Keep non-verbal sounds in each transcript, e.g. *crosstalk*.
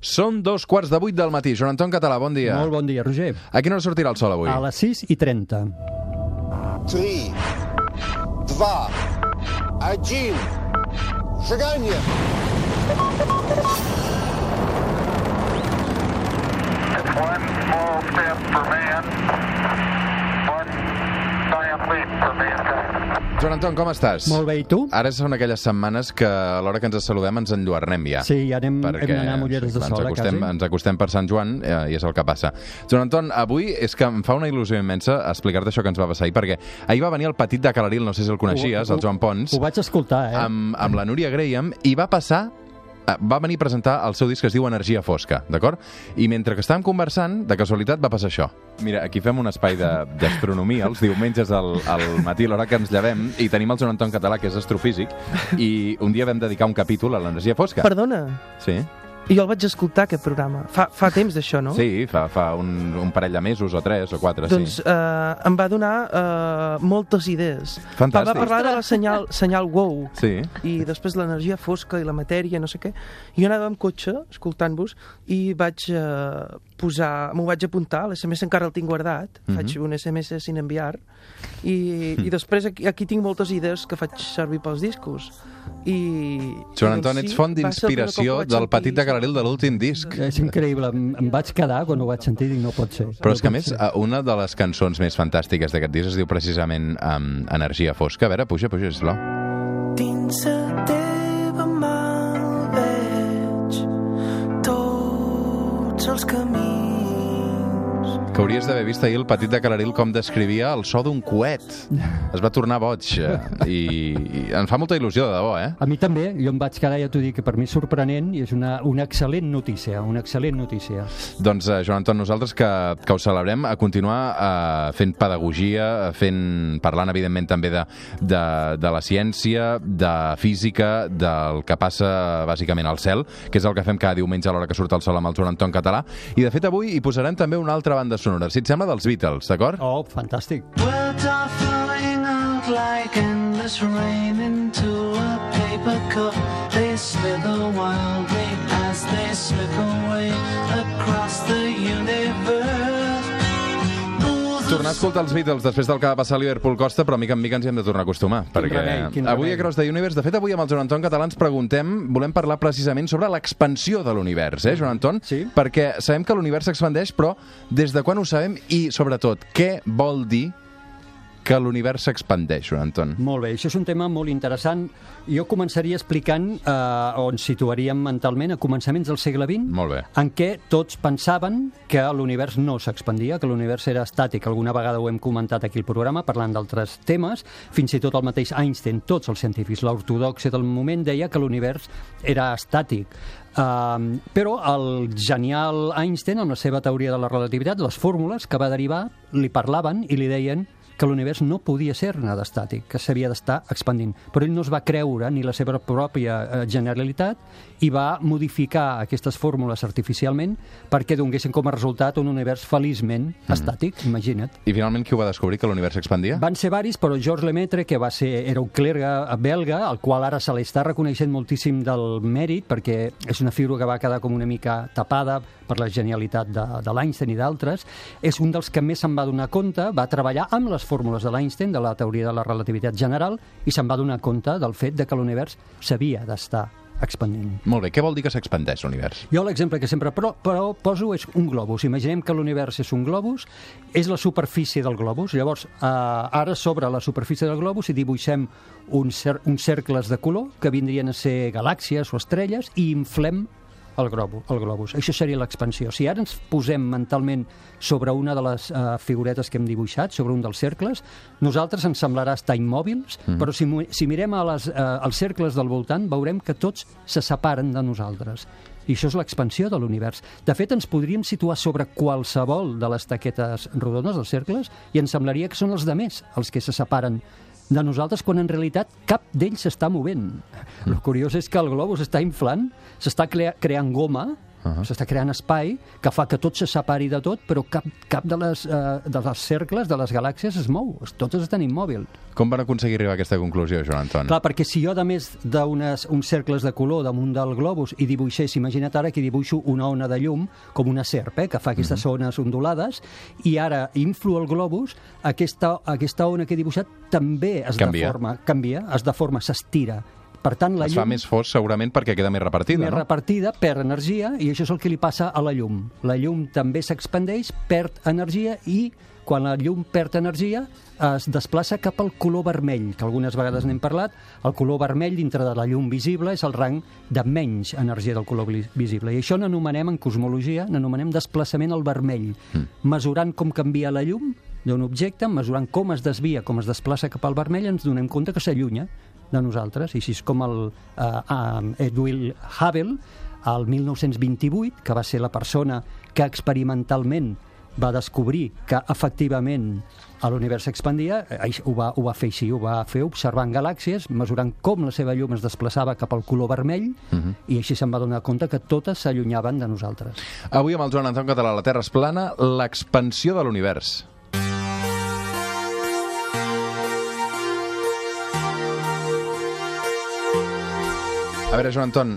Són dos quarts de vuit del matí. Joan Anton Català, bon dia. Molt bon dia, Roger. A quina hora sortirà el sol avui? A les 6 i 30. 3, 2, 1, seganya! One small step for man, one giant leap for man. Joan Anton, com estàs? Molt bé, i tu? Ara són aquelles setmanes que a l'hora que ens saludem ens enlluernem ja. Sí, ja anem, perquè hem d'anar a Mulleres de ens Sol, a acostem, quasi. ens acostem per Sant Joan eh, i és el que passa. Joan Anton, avui és que em fa una il·lusió immensa explicar-te això que ens va passar ahir, perquè ahir va venir el petit de Calaril, no sé si el coneixies, el Joan Pons, Ho vaig escoltar, eh? amb, amb la Núria Graham i va passar eh, va venir a presentar el seu disc que es diu Energia Fosca, d'acord? I mentre que estàvem conversant, de casualitat va passar això. Mira, aquí fem un espai de- d'astronomia els diumenges al, al matí, l'hora que ens llevem, i tenim el Joan Anton Català, que és astrofísic, i un dia vam dedicar un capítol a l'energia fosca. Perdona, Sí, i jo el vaig escoltar, aquest programa. Fa, fa temps d'això, no? sí fa, fa un, un parell de mesos, o tres, o quatre, Doncs sí. eh, em va donar eh, moltes idees. Fantàstic. Va parlar de la senyal, senyal WOW Sí, i després l'energia fosca i la matèria, no sé què. I jo anava amb cotxe, escoltant-vos, i vaig eh, posar... M'ho vaig apuntar, l'SMS encara el tinc guardat, Mhm. faig un SMS sin enviar, i, i després aquí, aquí tinc moltes idees que faig servir pels discos. I, Joan Anton, ets font d'inspiració del petit de Calaril de l'últim disc. És increïble, em, em vaig quedar quan ho vaig sentir i dic, no pot ser. Però no és que, a més, ser. una de les cançons més fantàstiques d'aquest disc es diu precisament um, Energia Fosca. A veure, puja, puja, sisplau. Dins la teva mà veig tots els camins. Que hauries d'haver vist ahir el petit de Calaril com descrivia el so d'un coet. Es va tornar boig. eh, I, I em fa molta il·lusió, de debò, eh? A mi també, jo em vaig quedar, ja t'ho dic, que per mi és sorprenent i és una, una excel·lent notícia, una excel·lent notícia. Doncs, eh, Joan Anton, nosaltres que, que ho celebrem, a continuar eh, fent pedagogia, fent, parlant, evidentment, també de, de, de la ciència, de física, del que passa, bàsicament, al cel, que és el que fem cada diumenge a l'hora que surt el sol amb el Joan Anton Català. I, de fet, avui hi posarem també una altra banda sonora, si et sembla, dels Beatles, d'acord? Oh, fantàstic. Words are flowing out like endless rain into a paper cup. They slither wildly as they slip away across the universe. Tornar a escoltar els Beatles després del que va passar a Liverpool Costa, però mica en mica ens hi hem de tornar a acostumar. perquè remei, quin avui remei. a Cross the Universe, de fet avui amb el Joan Anton Català ens preguntem, volem parlar precisament sobre l'expansió de l'univers, eh, Joan Anton? Sí. Perquè sabem que l'univers s'expandeix, però des de quan ho sabem i, sobretot, què vol dir que l'univers s'expandeix, Joan Anton? Molt bé, això és un tema molt interessant. Jo començaria explicant eh, on situaríem mentalment a començaments del segle XX, Molt bé. en què tots pensaven que l'univers no s'expandia, que l'univers era estàtic. Alguna vegada ho hem comentat aquí al programa, parlant d'altres temes. Fins i tot el mateix Einstein, tots els científics, l'ortodoxa del moment, deia que l'univers era estàtic. Um, però el genial Einstein, amb la seva teoria de la relativitat, les fórmules que va derivar, li parlaven i li deien que l'univers no podia ser nada estàtic, que s'havia d'estar expandint. Però ell no es va creure ni la seva pròpia eh, generalitat i va modificar aquestes fórmules artificialment perquè donguessin com a resultat un univers feliçment estàtic, imagina't. I finalment qui ho va descobrir, que l'univers s'expandia? Van ser varis, però Georges Lemaitre, que va ser, era un clergue belga, al qual ara se li està reconeixent moltíssim del mèrit, perquè és una figura que va quedar com una mica tapada per la genialitat de, de l'Einstein i d'altres, és un dels que més se'n va donar compte, va treballar amb les fórmules de l'Einstein, de la teoria de la relativitat general, i se'n va donar compte del fet de que l'univers s'havia d'estar expandint. Molt bé, què vol dir que s'expandeix l'univers? Jo l'exemple que sempre però, però poso és un globus. Imaginem que l'univers és un globus, és la superfície del globus. Llavors, eh, ara sobre la superfície del globus hi dibuixem uns, cer uns cercles de color que vindrien a ser galàxies o estrelles i inflem el, globo, el globus. Això seria l'expansió. Si ara ens posem mentalment sobre una de les uh, figuretes que hem dibuixat, sobre un dels cercles, nosaltres ens semblarà estar immòbils, mm. però si, si mirem a les, uh, els cercles del voltant veurem que tots se separen de nosaltres. I això és l'expansió de l'univers. De fet, ens podríem situar sobre qualsevol de les taquetes rodones, dels cercles, i ens semblaria que són els de més els que se separen de nosaltres quan en realitat cap d'ells s'està movent. El curiós és que el globus està inflant, s'està crea creant goma -huh. S'està creant espai que fa que tot se separi de tot, però cap, cap de, les, eh, de les cercles, de les galàxies, es mou. Totes estan immòbils. Com van aconseguir arribar a aquesta conclusió, Joan Anton? Clar, perquè si jo, a més d'uns uns cercles de color damunt del globus i dibuixés, imagina't ara que dibuixo una ona de llum, com una serp, eh, que fa aquestes Mhm. mm -hmm. ones ondulades, i ara inflo el globus, aquesta, aquesta ona que he dibuixat també es Canvia. deforma, canvia, es deforma, s'estira. Per tant, la es llum fa més fos segurament perquè queda més repartida, més no? repartida, perd energia, i això és el que li passa a la llum. La llum també s'expandeix, perd energia, i quan la llum perd energia es desplaça cap al color vermell, que algunes vegades n'hem parlat. El color vermell dintre de la llum visible és el rang de menys energia del color vi- visible. I això n'anomenem, en cosmologia, n'anomenem desplaçament al vermell. Mesurant com canvia la llum d'un objecte, mesurant com es desvia, com es desplaça cap al vermell, ens donem compte que s'allunya de nosaltres. I així és com el uh, uh, Edwin Hubble, el 1928, que va ser la persona que experimentalment va descobrir que efectivament l'univers s'expandia, eh, ho va, ho va fer així, ho va fer observant galàxies, mesurant com la seva llum es desplaçava cap al color vermell, i així se'n va donar compte que totes s'allunyaven de nosaltres. Avui amb el Joan Anton Català, la Terra és plana, l'expansió de l'univers. A veure, Joan Anton,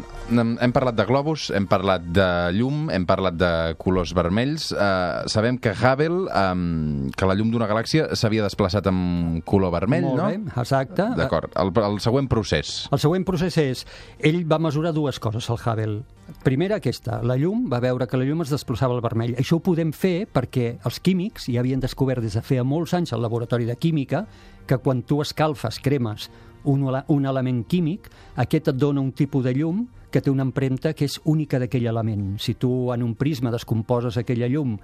hem parlat de globus, hem parlat de llum, hem parlat de colors vermells. Uh, sabem que Hubble, um, que la llum d'una galàxia s'havia desplaçat amb color vermell, Molt no? bé, exacte. D'acord. El, el següent procés. El següent procés és, ell va mesurar dues coses, el Hubble. Primera, aquesta, la llum, va veure que la llum es desplaçava al vermell. Això ho podem fer perquè els químics ja havien descobert des de feia molts anys al laboratori de química que quan tu escalfes, cremes un, un element químic, aquest et dona un tipus de llum que té una empremta que és única d'aquell element. Si tu en un prisma descomposes aquella llum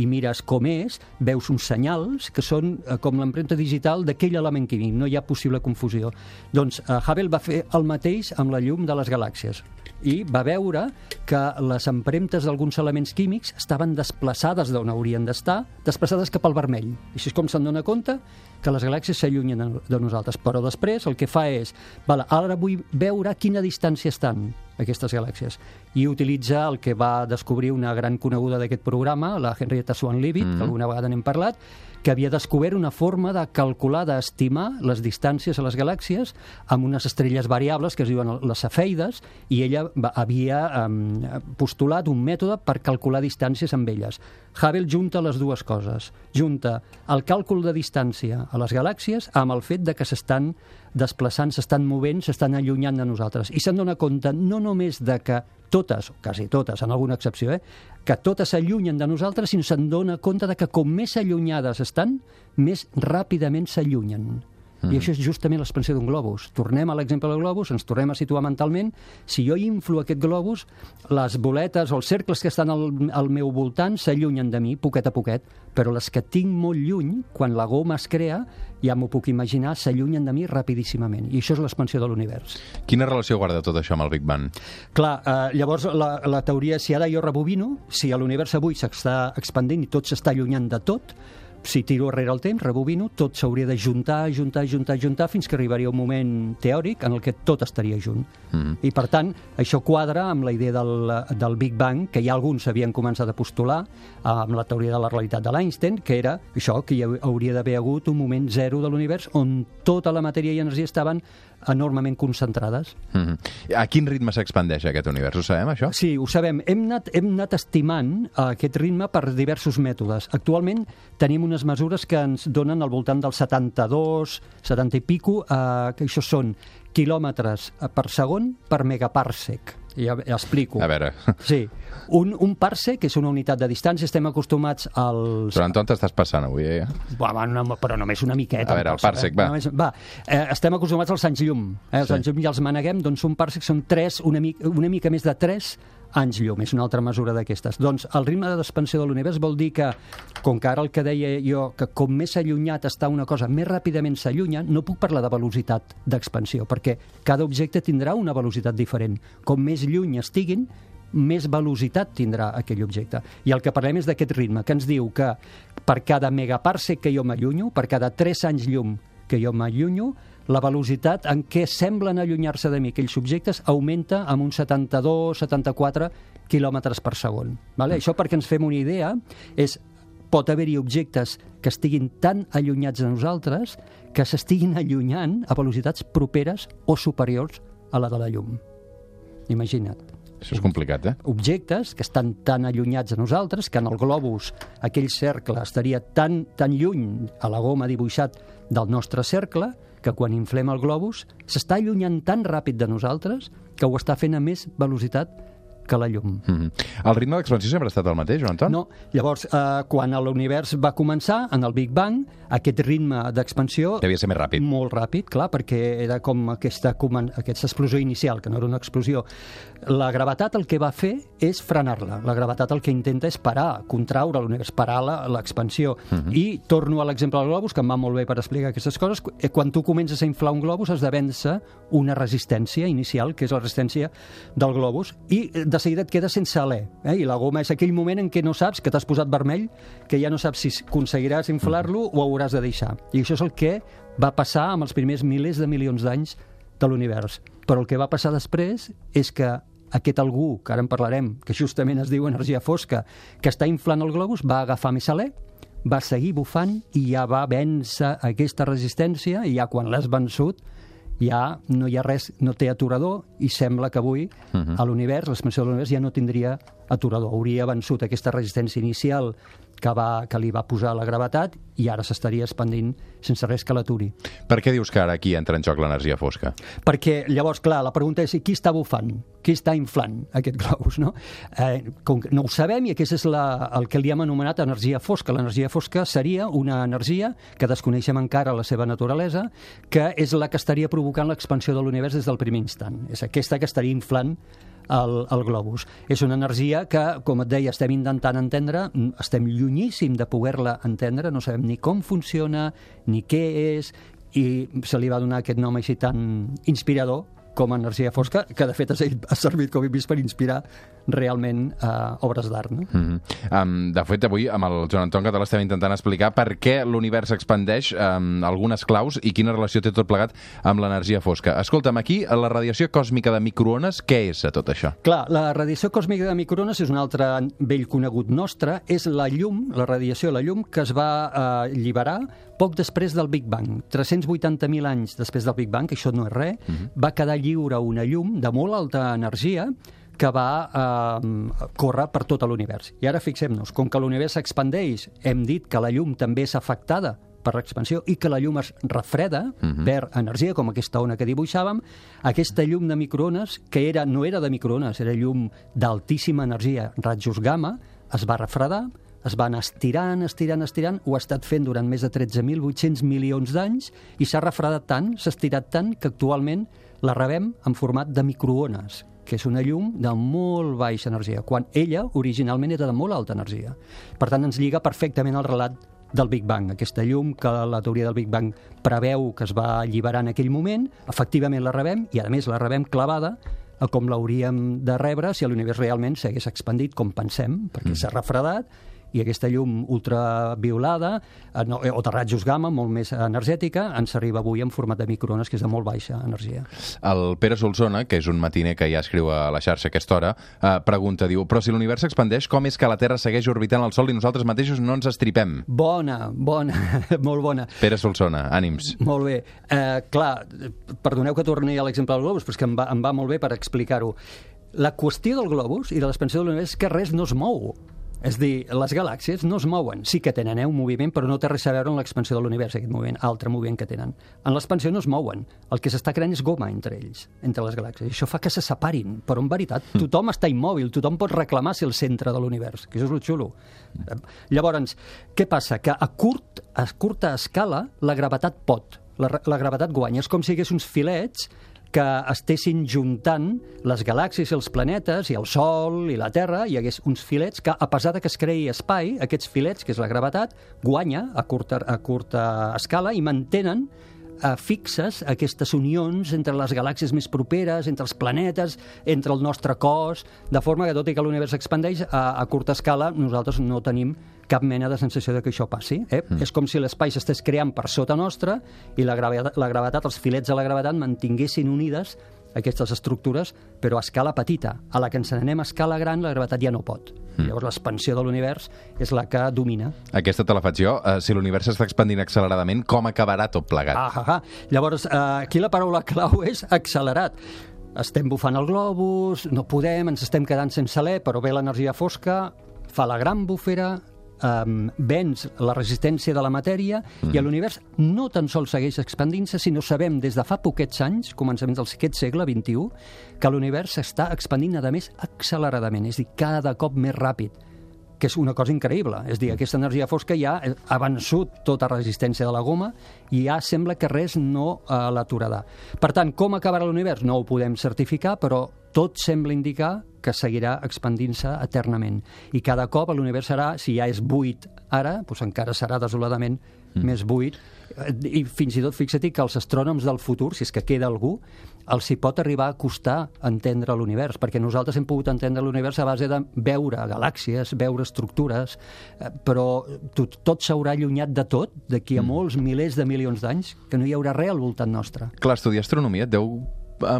i mires com és, veus uns senyals que són eh, com l'empremta digital d'aquell element químic. No hi ha possible confusió. Doncs eh, Hubble va fer el mateix amb la llum de les galàxies i va veure que les empremtes d'alguns elements químics estaven desplaçades d'on haurien d'estar, desplaçades cap al vermell. Així és com se'n dona compte que les galàxies s'allunyen de- de nosaltres. Però després el que fa és, vale, ara vull veure a quina distància estan aquestes galàxies. I utilitza el que va descobrir una gran coneguda d'aquest programa, la Henrietta Swan Leavitt, mm -hmm. alguna vegada n'hem parlat, que havia descobert una forma de calcular, d'estimar les distàncies a les galàxies amb unes estrelles variables que es diuen les cefeides, i ella va, havia um, postulat un mètode per calcular distàncies amb elles. Hubble junta les dues coses. Junta el càlcul de distància a les galàxies amb el fet de que s'estan desplaçant, s'estan movent, s'estan allunyant de nosaltres. I se'n dona compte no només de que totes, o quasi totes, en alguna excepció, eh, que totes s'allunyen de nosaltres, sinó se'n dona compte de que com més allunyades estan, més ràpidament s'allunyen. Mm. I això és justament l'expansió d'un globus. Tornem a l'exemple del globus, ens tornem a situar mentalment. Si jo inflo aquest globus, les boletes o els cercles que estan al, al meu voltant s'allunyen de mi, poquet a poquet, però les que tinc molt lluny, quan la goma es crea, ja m'ho puc imaginar, s'allunyen de mi rapidíssimament. I això és l'expansió de l'univers. Quina relació guarda tot això amb el Big Bang? Clar, eh, llavors la, la teoria si ara jo rebobino, si l'univers avui s'està expandint i tot s'està allunyant de tot, si tiro enrere el temps, rebobino, tot s'hauria de juntar, juntar, juntar, juntar, fins que arribaria un moment teòric en el que tot estaria junt. Mm. I, per tant, això quadra amb la idea del, del Big Bang, que ja alguns havien començat a postular, amb la teoria de la realitat de l'Einstein, que era això, que hi hauria d'haver hagut un moment zero de l'univers on tota la matèria i energia estaven enormement concentrades. Mm -hmm. A quin ritme s'expandeix aquest univers? Ho sabem, això? Sí, ho sabem. Hem anat, hem anat estimant eh, aquest ritme per diversos mètodes. Actualment tenim unes mesures que ens donen al voltant del 72, 70 i pico, eh, que això són quilòmetres per segon per megaparsec. Ja, ja explico. A veure, Sí, un, un parsec és una unitat de distància, estem acostumats als... Joan Anton, t'estàs passant avui, eh? Va, va, no, però només una miqueta. A veure, el parsec, eh? va. Només, va. Eh, estem acostumats als anys llum. Eh? Els Sí. anys llum ja els maneguem, doncs un parsec són tres, una, mica, una mica més de 3 anys llum, és una altra mesura d'aquestes. Doncs el ritme d'expansió de l'univers vol dir que, com que ara el que deia jo, que com més allunyat està una cosa, més ràpidament s'allunya, no puc parlar de velocitat d'expansió, perquè cada objecte tindrà una velocitat diferent. Com més lluny estiguin, més velocitat tindrà aquell objecte. I el que parlem és d'aquest ritme, que ens diu que per cada megaparsec que jo m'allunyo, per cada 3 anys llum que jo m'allunyo, la velocitat en què semblen allunyar-se de mi aquells objectes augmenta amb un 72, 74 quilòmetres per segon. Vale? Això perquè ens fem una idea és pot haver-hi objectes que estiguin tan allunyats de nosaltres que s'estiguin allunyant a velocitats properes o superiors a la de la llum. Imagina't Això és complicat, eh? objectes que estan tan allunyats de nosaltres que en el globus aquell cercle estaria tan, tan lluny a la goma dibuixat del nostre cercle que quan inflem el globus s'està allunyant tan ràpid de nosaltres que ho està fent a més velocitat que la llum. Mm -hmm. El ritme d'expansió sempre ha estat el mateix, Joan Anton? No, llavors, eh, quan l'univers va començar, en el Big Bang, aquest ritme d'expansió... Devia ser més ràpid. Molt ràpid, clar, perquè era com aquesta, aquesta explosió inicial, que no era una explosió. La gravetat el que va fer és frenar-la. La gravetat el que intenta és parar, contraure l'univers, parar la- l'expansió. I torno a l'exemple del globus, que em va molt bé per explicar aquestes coses. Eh, Quan tu comences a inflar un globus, has de vèncer una resistència inicial, que és la resistència del globus, i eh, de seguida et quedes sense alè. Eh? I la goma és aquell moment en què no saps que t'has posat vermell, que ja no saps si aconseguiràs inflar-lo o hauràs de deixar. I això és el que va passar amb els primers milers de milions d'anys de l'univers. Però el que va passar després és que aquest algú, que ara en parlarem, que justament es diu energia fosca, que està inflant el globus, va agafar més alè, va seguir bufant i ja va vèncer aquesta resistència i ja quan l'has vençut ja no hi ha res, no té aturador i sembla que avui a l'univers, l'expansió de l'univers ja no tindria aturador, hauria vençut aquesta resistència inicial que, va, que li va posar la gravetat i ara s'estaria expandint sense res que l'aturi. Per què dius que ara aquí entra en joc l'energia fosca? Perquè llavors, clar, la pregunta és qui està bufant? Qui està inflant aquest *laughs* globus, no? Eh, com que no ho sabem i aquest és la, el que li hem anomenat energia fosca. L'energia fosca seria una energia que desconeixem encara la seva naturalesa, que és la que estaria provocant l'expansió de l'univers des del primer instant. És aquesta que estaria inflant el, el globus. És una energia que, com et deia, estem intentant entendre, estem llunyíssim de poder-la entendre, no sabem ni com funciona, ni què és, i se li va donar aquest nom així tan inspirador com a energia fosca, que de fet ha ser- ha servit, com hem vist, per inspirar realment eh, obres d'art. No? Mm -hmm. um, de fet, avui amb el Joan Anton Català estem intentant explicar per què l'univers expandeix, um, algunes claus i quina relació té tot plegat amb l'energia fosca. Escolta'm, aquí, la radiació còsmica de microones, què és a tot això? Clar, la radiació còsmica de microones és un altre vell conegut nostre, és la llum, la radiació de la llum, que es va eh, alliberar poc després del Big Bang. 380.000 anys després del Big Bang, que això no és res, va quedar lliure una llum de molt alta energia que va eh, córrer per tot l'univers. I ara fixem-nos, com que l'univers s'expandeix, hem dit que la llum també és afectada per l'expansió i que la llum es refreda per energia, com aquesta ona que dibuixàvem, aquesta llum de microones, que era, no era de microones, era llum d'altíssima energia, rajos gamma, es va refredar, es va anar estirant, estirant, estirant, ho ha estat fent durant més de 13.800 milions d'anys i s'ha refredat tant, s'ha estirat tant, que actualment la rebem en format de microones, que és una llum de molt baixa energia, quan ella originalment era de molt alta energia. Per tant, ens lliga perfectament al relat del Big Bang, aquesta llum que la teoria del Big Bang preveu que es va alliberar en aquell moment, efectivament la rebem i a més la rebem clavada a com l'hauríem de rebre si l'univers realment s'hagués expandit com pensem, perquè s'ha refredat i aquesta llum ultraviolada eh, no, eh, o de rajos gamma, molt més energètica, ens arriba avui en format de microones, que és de molt baixa energia. El Pere Solsona, que és un matiner que ja escriu a la xarxa a aquesta hora, eh, pregunta, diu, però si l'univers s'expandeix, com és que la Terra segueix orbitant el Sol i nosaltres mateixos no ens estripem? Bona, bona, *laughs* molt bona. Pere Solsona, ànims. Molt bé. Eh, clar, perdoneu que torni a l'exemple del globus, però és que em va, em va molt bé per explicar-ho. La qüestió del globus i de l'expansió de l'univers és que res no es mou. És dir, les galàxies no es mouen. Sí que tenen eh, un moviment, però no té res a veure amb l'expansió de l'univers, aquest moviment, altre moviment que tenen. En l'expansió no es mouen. El que s'està creant és goma entre ells, entre les galàxies. I això fa que se separin, però en veritat tothom està immòbil, tothom pot reclamar ser el centre de l'univers, que això és el xulo. Eh, Llavors, què passa? Que a, curt, a curta escala la gravetat pot, la, la gravetat guanya. És com si hi hagués uns filets que estessin juntant les galàxies i els planetes i el Sol i la Terra, hi hagués uns filets que, a pesar de que es creï espai, aquests filets, que és la gravetat, guanya a curta, a curta escala i mantenen eh, fixes aquestes unions entre les galàxies més properes, entre els planetes, entre el nostre cos, de forma que tot i que l'univers s'expandeix, a, a curta escala nosaltres no tenim cap mena de sensació de que això passi. Eh? Mm. És com si l'espai s'estés creant per sota nostra i la gravetat, la gravetat, els filets de la gravetat mantinguessin unides aquestes estructures, però a escala petita. A la que ens n'anem a escala gran, la gravetat ja no pot. Mm. Llavors l'expansió de l'univers és la que domina. Aquesta te la faig jo. Uh, si l'univers s'està expandint acceleradament, com acabarà tot plegat? Ah, ah, ah. Llavors, eh, aquí la paraula clau *laughs* és accelerat. Estem bufant el globus, no podem, ens estem quedant sense alè, però ve l'energia fosca, fa la gran bufera, um, venç la resistència de la matèria mm. i l'univers no tan sols segueix expandint-se, sinó sabem des de fa poquets anys, començaments d'aquest segle XXI, que l'univers s'està expandint, a més, acceleradament, és a dir, cada cop més ràpid que és una cosa increïble. És dir, aquesta energia fosca ja ha vençut tota resistència de la goma i ja sembla que res no eh, l'aturarà. Per tant, com acabarà l'univers? No ho podem certificar, però tot sembla indicar que seguirà expandint-se eternament. I cada cop l'univers serà, si ja és buit ara, doncs encara serà desoladament mm. més buit. Eh, I fins i tot fixa't que els astrònoms del futur, si és que queda algú, els hi pot arribar a costar entendre l'univers, perquè nosaltres hem pogut entendre l'univers a base de veure galàxies, veure estructures, eh, però tot, tot s'haurà allunyat de tot d'aquí a molts milers de milions d'anys, que no hi haurà res al voltant nostre. Clar, estudiar astronomia et deu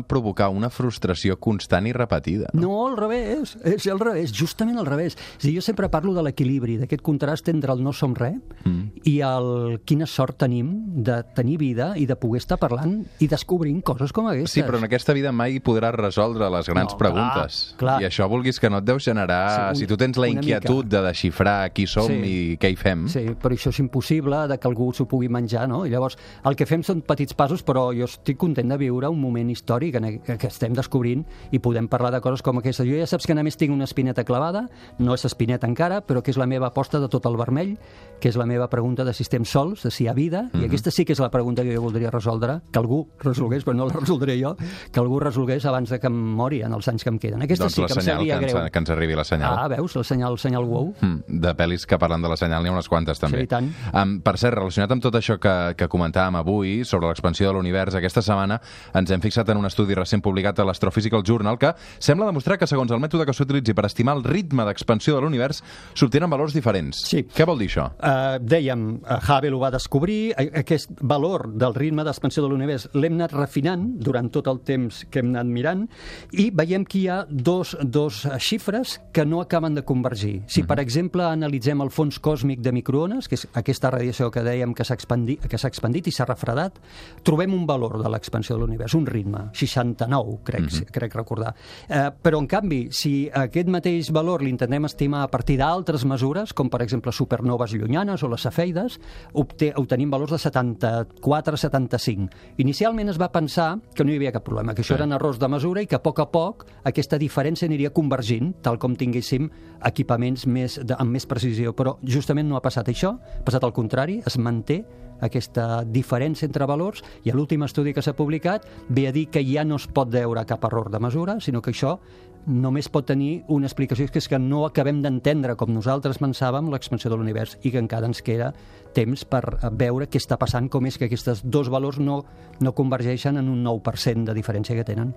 provocar una frustració constant i repetida. No? No, al revés, és al revés, justament al revés. És dir, jo sempre parlo de l'equilibri, d'aquest contrast entre el no som res mm. i el quina sort tenim de tenir vida i de poder estar parlant i descobrint coses com aquestes. Sí, però en aquesta vida mai podràs resoldre les grans No, clar, preguntes. clar. I això, vulguis que no et deu generar... Sí, un- si tu tens la inquietud mica. de desxifrar qui som Sí. i què hi fem... Sí, però això és impossible de que algú s'ho pugui menjar, no? I llavors el que fem són petits passos, però jo estic content de viure un moment històric en que, estem descobrint i podem parlar de coses com aquesta. Jo ja saps que només tinc una espineta clavada, no és espineta encara, però que és la meva aposta de tot el vermell, que és la meva pregunta de si estem sols, de si hi ha vida, i aquesta sí que és la pregunta que jo voldria resoldre, que algú resolgués, però no la resoldré jo, que algú resolgués abans de que em mori en els anys que em queden. Aquesta doncs sí que em sabria que ens, greu. que ens arribi la senyal. Ah, veus, el senyal, el senyal wow. Mm, de pel·lis que parlen de la senyal n'hi ha unes quantes, també. Sí, tant. Um, per cert, relacionat amb tot això que, que comentàvem avui sobre l'expansió de l'univers, aquesta setmana ens hem fixat en un estudi recent publicat a l'Astrophysical Journal que sembla demostrar que, segons el mètode que s'utilitzi per estimar el ritme d'expansió de l'univers, s'obtenen valors diferents. Sí. Què vol dir això? Uh, dèiem, uh, Hubble ho va descobrir, a- aquest valor del ritme d'expansió de l'univers l'hem anat refinant durant tot el temps que hem anat mirant i veiem que hi ha dos, dos eh, xifres que no acaben de convergir. Si, per exemple, analitzem el fons còsmic de microones, que és aquesta radiació que dèiem que s'ha expandit, expandit i s'ha refredat, trobem un valor de l'expansió de l'univers, un ritme, 69, crec, crec recordar. Eh, però, en canvi, si aquest mateix valor l'intentem estimar a partir d'altres mesures, com per exemple supernoves llunyanes o les cefeides, obté, obtenim valors de 74-75. Inicialment es va pensar que no hi havia cap problema, que això eren errors de mesura i que a poc a poc aquesta diferència aniria convergint, tal com tinguéssim equipaments més, de, amb més precisió. Però justament no ha passat això, ha passat al contrari, es manté aquesta diferència entre valors i l'últim estudi que s'ha publicat ve a dir que ja no es pot veure cap error de mesura, sinó que això només pot tenir una explicació, que és que no acabem d'entendre com nosaltres pensàvem l'expansió de l'univers i que encara ens queda temps per veure què està passant, com és que aquests dos valors no, no convergeixen en un 9% de diferència que tenen.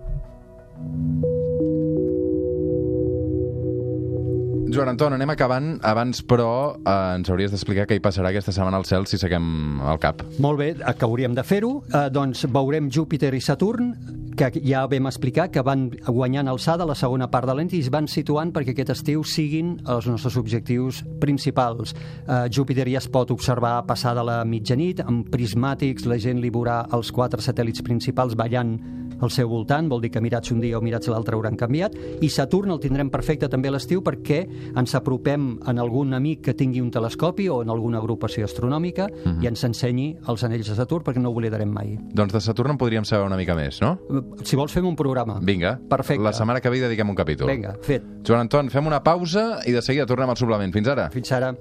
Joan Anton, anem acabant. Abans, però, eh, ens hauries d'explicar què hi passarà aquesta setmana al cel si seguem el cap. Molt bé, que hauríem de fer-ho. Eh, doncs veurem Júpiter i Saturn, que ja vam explicar que van guanyant alçada la segona part de l'any i es van situant perquè aquest estiu siguin els nostres objectius principals. Eh, Júpiter ja es pot observar passada la mitjanit, amb prismàtics la gent li veurà els quatre satèl·lits principals ballant al seu voltant, vol dir que mirats un dia o mirats l'altre hauran canviat, i Saturn el tindrem perfecte també a l'estiu perquè ens apropem en algun amic que tingui un telescopi o en alguna agrupació astronòmica i ens ensenyi els anells de Saturn perquè no ho oblidarem mai. Doncs de Saturn en podríem saber una mica més, no? Si vols fem un programa. Vinga. Perfecte. La setmana que ve dediquem un capítol. Vinga, fet. Joan Anton, fem una pausa i de seguida tornem al suplement. Fins ara. Fins ara.